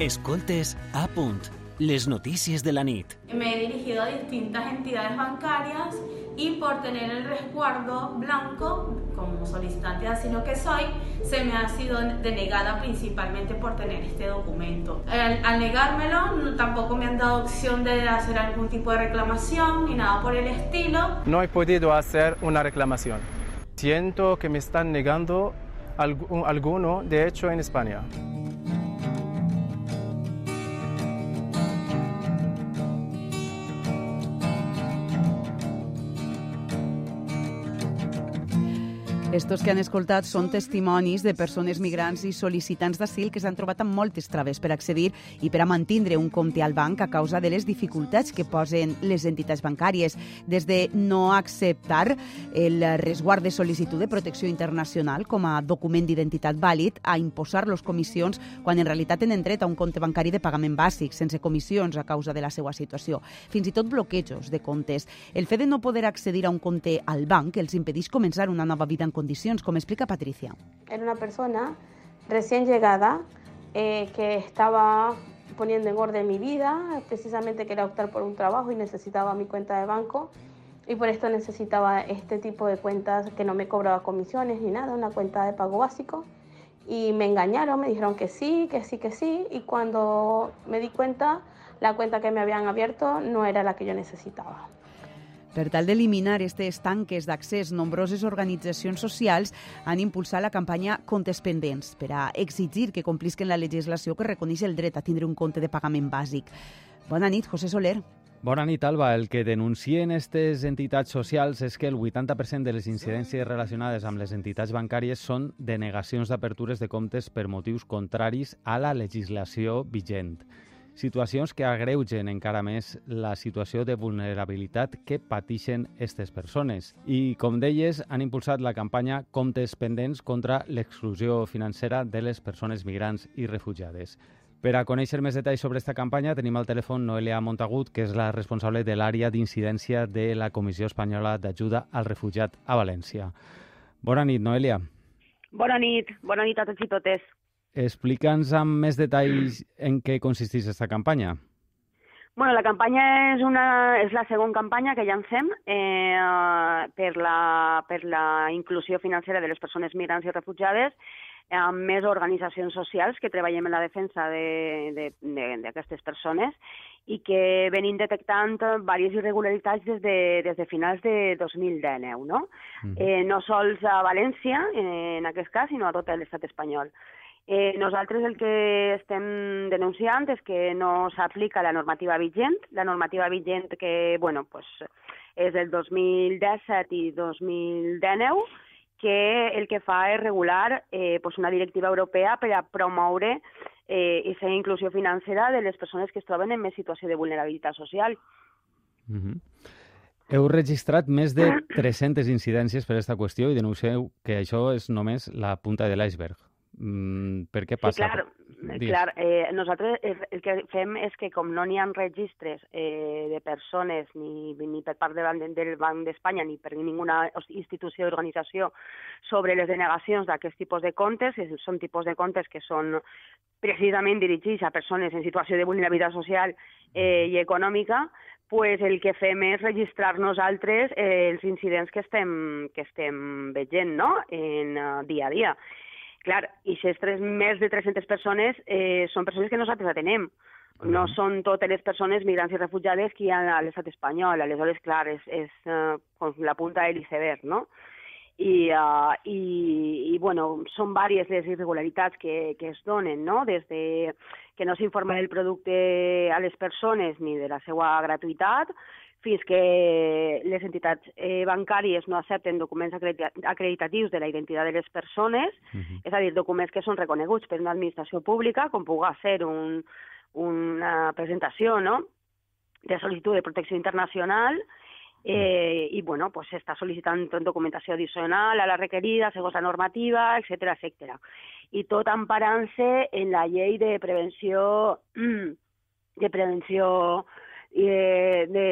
Escoltes a punt, les notícies de la nit. Me he dirigido a distintas entidades bancarias y por tener el resguardo blanco, como solicitante de asilo que soy, se me ha sido denegada principalmente por tener este documento. Al, al negármelo, no- tampoco me han dado opción de hacer algún tipo de reclamación ni nada por el estilo. No he podido hacer una reclamación. Siento que me están negando algu- alguno, de hecho, en España. Estos que han escoltat són testimonis de persones migrants i sol·licitants d'asil que s'han trobat amb moltes traves per accedir i per a mantindre un compte al banc a causa de les dificultats que posen les entitats bancàries, des de no acceptar el resguard de sol·licitud de protecció internacional com a document d'identitat vàlid a imposar-los comissions quan en realitat tenen dret a un compte bancari de pagament bàsic, sense comissions a causa de la seva situació. Fins i tot bloquejos de comptes. El fet de no poder accedir a un compte al banc els impedeix començar una nova vida en com explica Patricia. Era una persona recién llegada eh, que estaba poniendo en orden mi vida, precisamente quería optar por un trabajo y necesitaba mi cuenta de banco y por esto necesitaba este tipo de cuentas que no me cobraba comisiones ni nada, una cuenta de pago básico. Y me engañaron, me dijeron que sí, que sí, que sí y cuando me di cuenta la cuenta que me habían abierto no era la que yo necesitaba. Per tal d'eliminar aquestes tanques d'accés, nombroses organitzacions socials han impulsat la campanya Comptes Pendents per a exigir que complisquen la legislació que reconeix el dret a tindre un compte de pagament bàsic. Bona nit, José Soler. Bona nit, Alba. El que denuncien aquestes entitats socials és que el 80% de les incidències relacionades amb les entitats bancàries són denegacions d'apertures de comptes per motius contraris a la legislació vigent. Situacions que agreugen encara més la situació de vulnerabilitat que pateixen aquestes persones. I, com deies, han impulsat la campanya Comptes Pendents contra l'exclusió financera de les persones migrants i refugiades. Per a conèixer més detalls sobre aquesta campanya tenim al telèfon Noelia Montagut, que és la responsable de l'àrea d'incidència de la Comissió Espanyola d'Ajuda al Refugiat a València. Bona nit, Noelia. Bona nit, bona nit a tots i totes. Explica'ns amb més detalls en què consisteix aquesta campanya. Bueno, la campanya és, una, és la segona campanya que llancem eh, per, la, per la inclusió financera de les persones migrants i refugiades amb més organitzacions socials que treballem en la defensa d'aquestes de, de, de, persones i que venim detectant diverses irregularitats des de, des de finals de 2019, no? Mm. Eh, no sols a València, eh, en aquest cas, sinó a tot l'estat espanyol. Eh, nosaltres el que estem denunciant és que no s'aplica la normativa vigent, la normativa vigent que, bueno, pues, és del 2017 i 2019, que el que fa és regular eh, pues una directiva europea per a promoure eh, aquesta inclusió financera de les persones que es troben en més situació de vulnerabilitat social. Mm -hmm. Heu registrat més de 300 incidències per aquesta qüestió i denuncieu que això és només la punta de l'iceberg. Mm, per què passa? Sí, clar, clar eh, nosaltres el que fem és que com no n'hi ha registres eh, de persones ni, ni per part del, del Banc d'Espanya ni per ninguna institució o organització sobre les denegacions d'aquest tipus de comptes, són tipus de comptes que són precisament dirigits a persones en situació de vulnerabilitat social eh, i econòmica, pues el que fem és registrar nosaltres eh, els incidents que estem, que estem veient no? en uh, dia a dia. Clar, i aquestes més de 300 persones eh, són persones que nosaltres atenem. No són totes les persones migrants i refugiades que hi ha a l'estat espanyol. Aleshores, clar, és, és uh, la punta de l'iceberg, no? I, uh, i, i bueno, són diverses les irregularitats que, que es donen, no? Des de que no s'informa del producte a les persones ni de la seva gratuïtat, fins que les entitats eh, bancàries no accepten documents acreditatius de la identitat de les persones, uh -huh. és a dir, documents que són reconeguts per una administració pública, com puga ser un, una presentació no? de sol·licitud de protecció internacional, eh, i bueno, pues està sol·licitant documentació addicional a la requerida segons la normativa, etc etc. I tot emparant-se en la llei de prevenció de prevenció eh, de,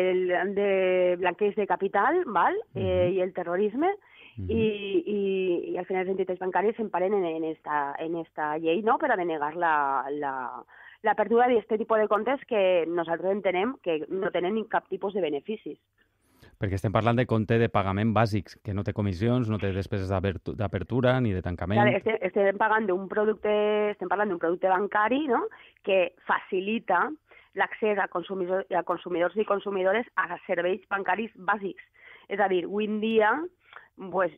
de blanqueig de capital val? Eh, i el terrorisme, Uh -huh. I, i, i al final les entitats bancàries s'emparen en, en, esta, en esta llei no? per a denegar la, la, l'apertura d'aquest tipus de comptes que nosaltres entenem que no tenen ni cap tipus de beneficis. Perquè estem parlant de compte de pagament bàsics, que no té comissions, no té despeses d'apertura ni de tancament. Clar, estem, estem pagant d'un producte, estem parlant d'un producte bancari no? que facilita l'accés a, consumidors, a consumidors i consumidores a serveis bancaris bàsics. És a dir, avui en dia pues,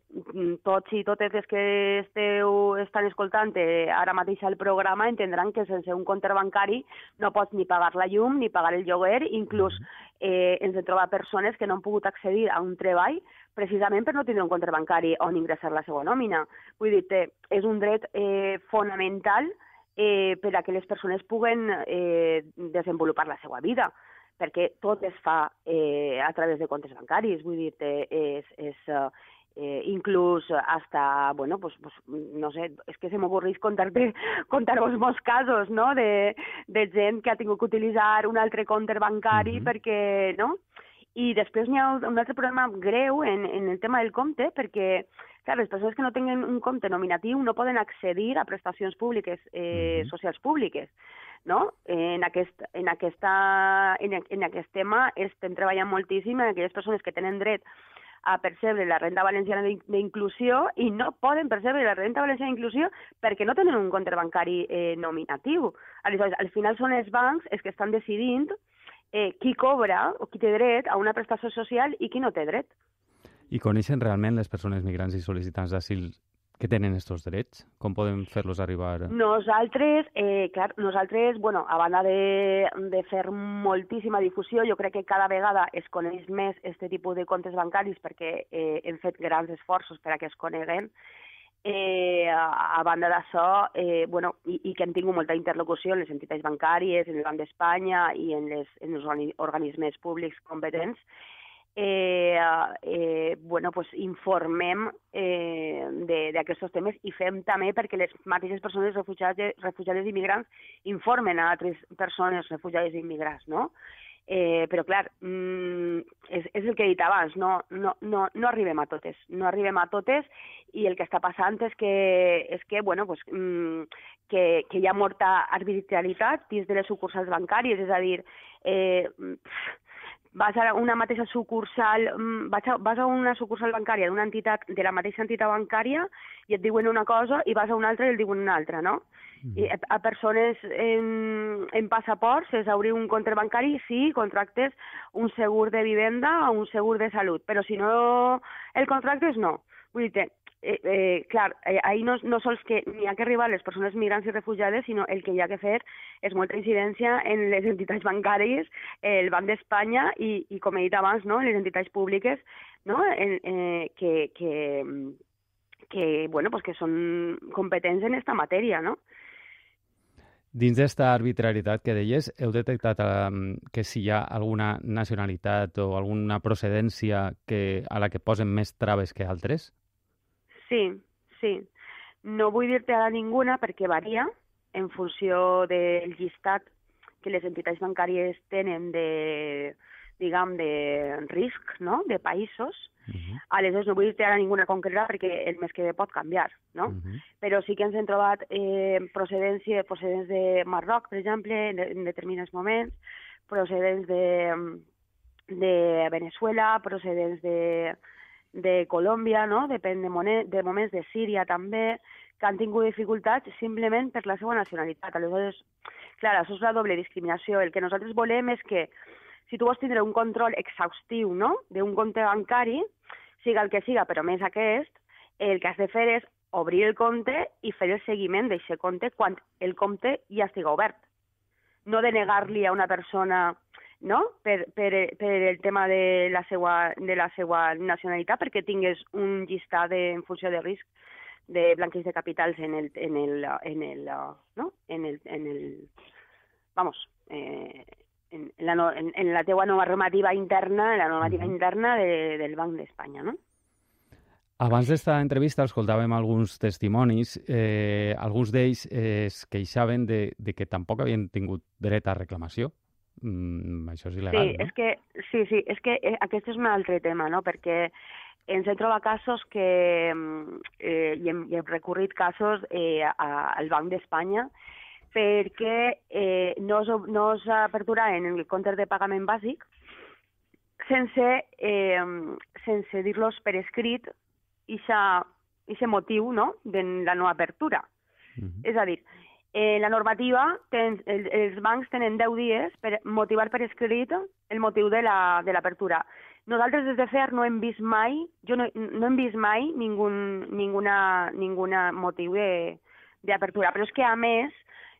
tots i totes les que esteu estan escoltant eh, ara mateix el programa entendran que sense un compte bancari no pots ni pagar la llum ni pagar el lloguer, inclús eh, ens hem trobat persones que no han pogut accedir a un treball precisament per no tindre un compte bancari on ingressar la seva nòmina. Vull dir, és un dret eh, fonamental eh, per a que les persones puguen eh, desenvolupar la seva vida perquè tot es fa eh, a través de comptes bancaris, vull dir, és, és, eh, inclús hasta, bueno, pues, pues no sé, és que se m'avorreix contar-vos molts casos, no?, de, de gent que ha tingut que utilitzar un altre compte bancari mm -hmm. perquè, no?, i després n'hi ha un altre problema greu en, en el tema del compte, perquè clar, les persones que no tenen un compte nominatiu no poden accedir a prestacions públiques, eh, mm -hmm. socials públiques. No? En, aquest, en, aquesta, en, en aquest tema estem treballant moltíssim en aquelles persones que tenen dret a percebre la renda valenciana d'inclusió i no poden percebre la renda valenciana d'inclusió perquè no tenen un compte bancari eh, nominatiu. Aleshores, al final són els bancs els que estan decidint eh, qui cobra o qui té dret a una prestació social i qui no té dret. I coneixen realment les persones migrants i sol·licitants d'asil que tenen aquests drets? Com podem fer-los arribar? Nosaltres, eh, clar, nosaltres, bueno, a banda de, de fer moltíssima difusió, jo crec que cada vegada es coneix més aquest tipus de comptes bancaris perquè eh, hem fet grans esforços per a que es coneguen, Eh, a, a banda d'això, eh, bueno, i, i que hem tingut molta interlocució en les entitats bancàries, en el Banc d'Espanya i en, les, en els organismes públics competents, eh, eh, bueno, pues informem eh, d'aquests temes i fem també perquè les mateixes persones refugiades, refugiades i immigrants informen a altres persones refugiades i immigrants, no? Eh, però, clar, mm, és, és el que he dit abans, no, no, no, no arribem a totes, no arribem a totes i el que està passant és que, és que, bueno, pues, mm, que, que hi ha molta arbitrarietat dins de les sucursals bancàries, és a dir, eh, pff, vas a una mateixa sucursal, mm, vas a, vas a una sucursal bancària d'una entitat, de la mateixa entitat bancària i et diuen una cosa i vas a una altra i et diuen una altra, no? Mm. I a persones en, en passaports es obrir un compte bancari si contractes un segur de vivenda o un segur de salut, però si no el contractes no. Vull dir eh, eh, clar, eh, ahir no, no sols que n'hi ha que arribar les persones migrants i refugiades, sinó el que hi ha que fer és molta incidència en les entitats bancàries, el Banc d'Espanya i, i, com he dit abans, no, les entitats públiques no, en, eh, que, que, que, bueno, pues que són competents en aquesta matèria, no? Dins d'esta arbitrarietat que deies, heu detectat um, que si hi ha alguna nacionalitat o alguna procedència que, a la que posen més traves que altres? Sí, sí. No vull dir-te ara ninguna perquè varia en funció del llistat que les entitats bancàries tenen de, diguem, de risc, no?, de països. Uh -huh. Aleshores, no vull dir-te ara ninguna concreta perquè el mes que ve pot canviar, no? Uh -huh. Però sí que ens hem trobat eh, procedència, procedents de Marroc, per exemple, en, en determinats moments, procedents de, de Venezuela, procedents de, de Colòmbia, no? depèn de, monet, de moments de Síria també, que han tingut dificultats simplement per la seva nacionalitat. Aleshores, clar, això és la doble discriminació. El que nosaltres volem és que si tu vols tindre un control exhaustiu no? d'un compte bancari, siga el que siga, però més aquest, el que has de fer és obrir el compte i fer el seguiment d'aquest compte quan el compte ja estiga obert. No de negar-li a una persona no? per, per, per el tema de la, seva, de la seva nacionalitat, perquè tingués un llistat de, en funció de risc de blanqueig de capitals en el, en el, en el, no? en el, en el vamos, eh, en, la, en, en la teua normativa interna, la normativa interna de, del Banc d'Espanya, no? Abans d'esta entrevista escoltàvem alguns testimonis. Eh, alguns d'ells eh, es queixaven de, de que tampoc havien tingut dret a reclamació mm, això és il·legal, sí, no? És que, sí, sí, és que eh, aquest és un altre tema, no? Perquè ens hem trobat casos que, mm, eh, i, hem, i hem recorrit casos eh, a, al Banc d'Espanya perquè eh, no, es, no en el compte de pagament bàsic sense, eh, sense dir-los per escrit aquest motiu no? de la no apertura. Uh -huh. És a dir, eh, la normativa, ten, el, els bancs tenen 10 dies per motivar per escrit el motiu de l'apertura. La, de Nosaltres des de FEAR no hem vist mai, jo no, no hem vist mai ningun, ninguna, ninguna motiu d'apertura, però és que a més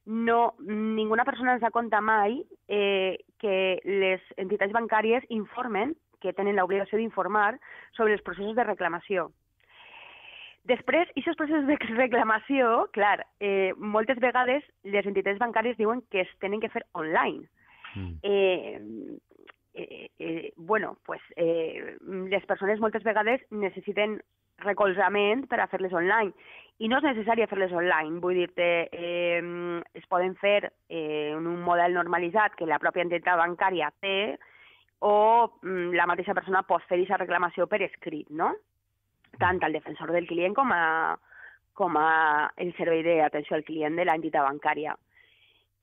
no, ninguna persona ens ha contat mai eh, que les entitats bancàries informen, que tenen l'obligació d'informar sobre els processos de reclamació. Després, aquests processos de reclamació, clar, eh, moltes vegades les entitats bancàries diuen que es tenen que fer online. Mm. Eh, eh, eh, bueno, pues, eh, les persones moltes vegades necessiten recolzament per a fer-les online. I no és necessari fer-les online, vull dir-te, eh, es poden fer eh, en un model normalitzat que la pròpia entitat bancària té o mm, la mateixa persona pot fer aquesta reclamació per escrit, no? Tant al defensor del client com a, com a el servei d'atenció al client de l'entitat bancària.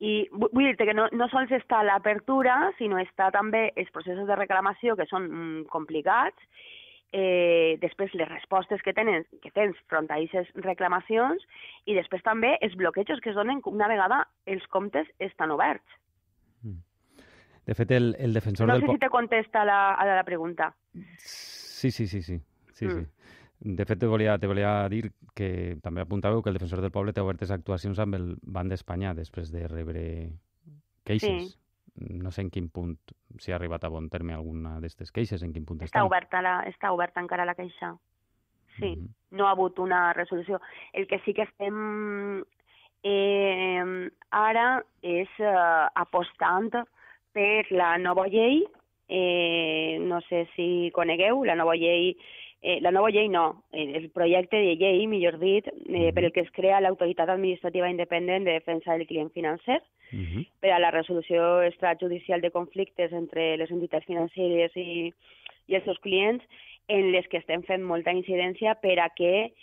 I vull dir-te que no, no sols està l'apertura, sinó està també els processos de reclamació que són mm, complicats eh, després les respostes que tenen que tens front a aquestes reclamacions i després també els bloquejos que es donen una vegada els comptes estan oberts. Mm. De fet, el, el defensor no del... No sé si te contesta la, a la pregunta. Sí, sí, sí, sí. sí, mm. sí. De fet, te volia, te volia dir que també apuntàveu que el defensor del poble té obertes actuacions amb el Banc d'Espanya després de rebre queixes. Sí no sé en quin punt, si ha arribat a bon terme alguna d'aquestes queixes, en quin punt està Oberta la, està oberta encara la queixa. Sí, mm -hmm. no ha hagut una resolució. El que sí que estem eh, ara és eh, apostant per la nova llei, eh, no sé si conegueu, la nova llei Eh, la nova llei no, el projecte de llei, millor dit, eh, per el que es crea l'autoritat administrativa independent de defensa del client financer, uh -huh. per a la resolució extrajudicial de conflictes entre les entitats financeres i, i els seus clients, en les que estem fent molta incidència per a que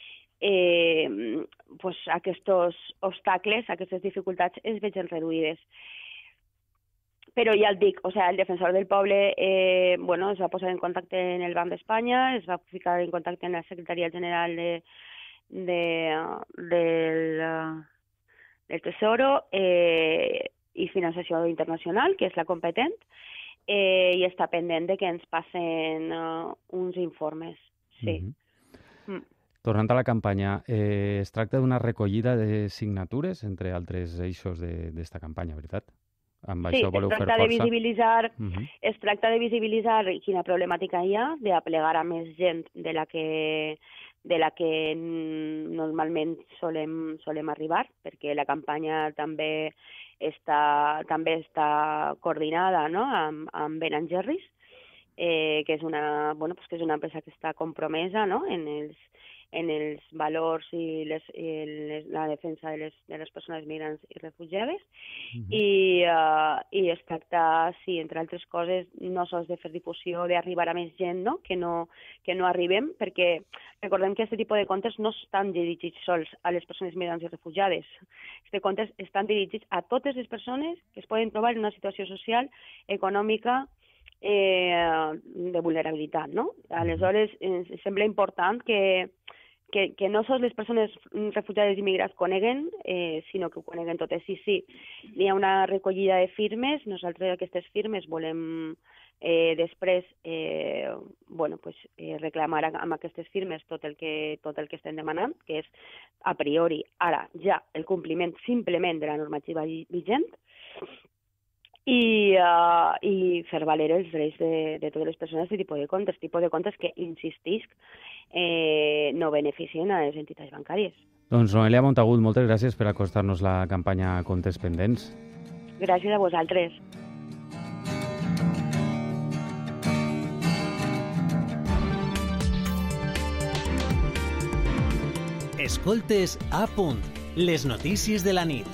eh, pues, aquests obstacles, aquestes dificultats es vegin reduïdes. Però ja el dic, o sea, el defensor del poble eh, bueno, es va posar en contacte en el Banc d'Espanya, es va ficar en contacte en la Secretaria General de, de, del, del Tesoro eh, i Financiació Internacional, que és la competent, eh, i està pendent de que ens passen uh, uns informes. Sí. Mm -hmm. mm. Tornant a la campanya, eh, es tracta d'una recollida de signatures, entre altres eixos d'esta campanya, veritat? Amb sí, això voleu es tracta fer força? De visibilitzar, uh -huh. Es tracta de visibilitzar quina problemàtica hi ha, d'aplegar a més gent de la que de la que normalment solem, solem arribar, perquè la campanya també està, també està coordinada no? amb, amb Ben Jerry's, eh, que és una, bueno, pues que és una empresa que està compromesa no? en els, en els valors i, les, i les, la defensa de les, de les persones migrants i refugiades uh -huh. I, uh, i es tracta, sí, entre altres coses, no sols de fer difusió, d'arribar a més gent, no? Que, no, que no arribem, perquè recordem que aquest tipus de comptes no estan dirigits sols a les persones migrants i refugiades. Aquests comptes estan dirigits a totes les persones que es poden trobar en una situació social, econòmica, eh, de vulnerabilitat, no? Aleshores, ens sembla important que, que, que no sols les persones refugiades i migrats coneguen, eh, sinó que ho coneguen totes. Sí, sí, hi ha una recollida de firmes, nosaltres aquestes firmes volem eh, després eh, bueno, pues, eh, reclamar amb aquestes firmes tot el, que, tot el que estem demanant, que és a priori ara ja el compliment simplement de la normativa vigent, i, uh, i fer valer els drets de, de totes les persones de tipus de comptes, tipus de comptes que, insistisc, eh, no beneficien a les entitats bancàries. Doncs Noelia Montagut, moltes gràcies per acostar-nos la campanya Comptes Pendents. Gràcies a vosaltres. Escoltes a punt, les notícies de la nit.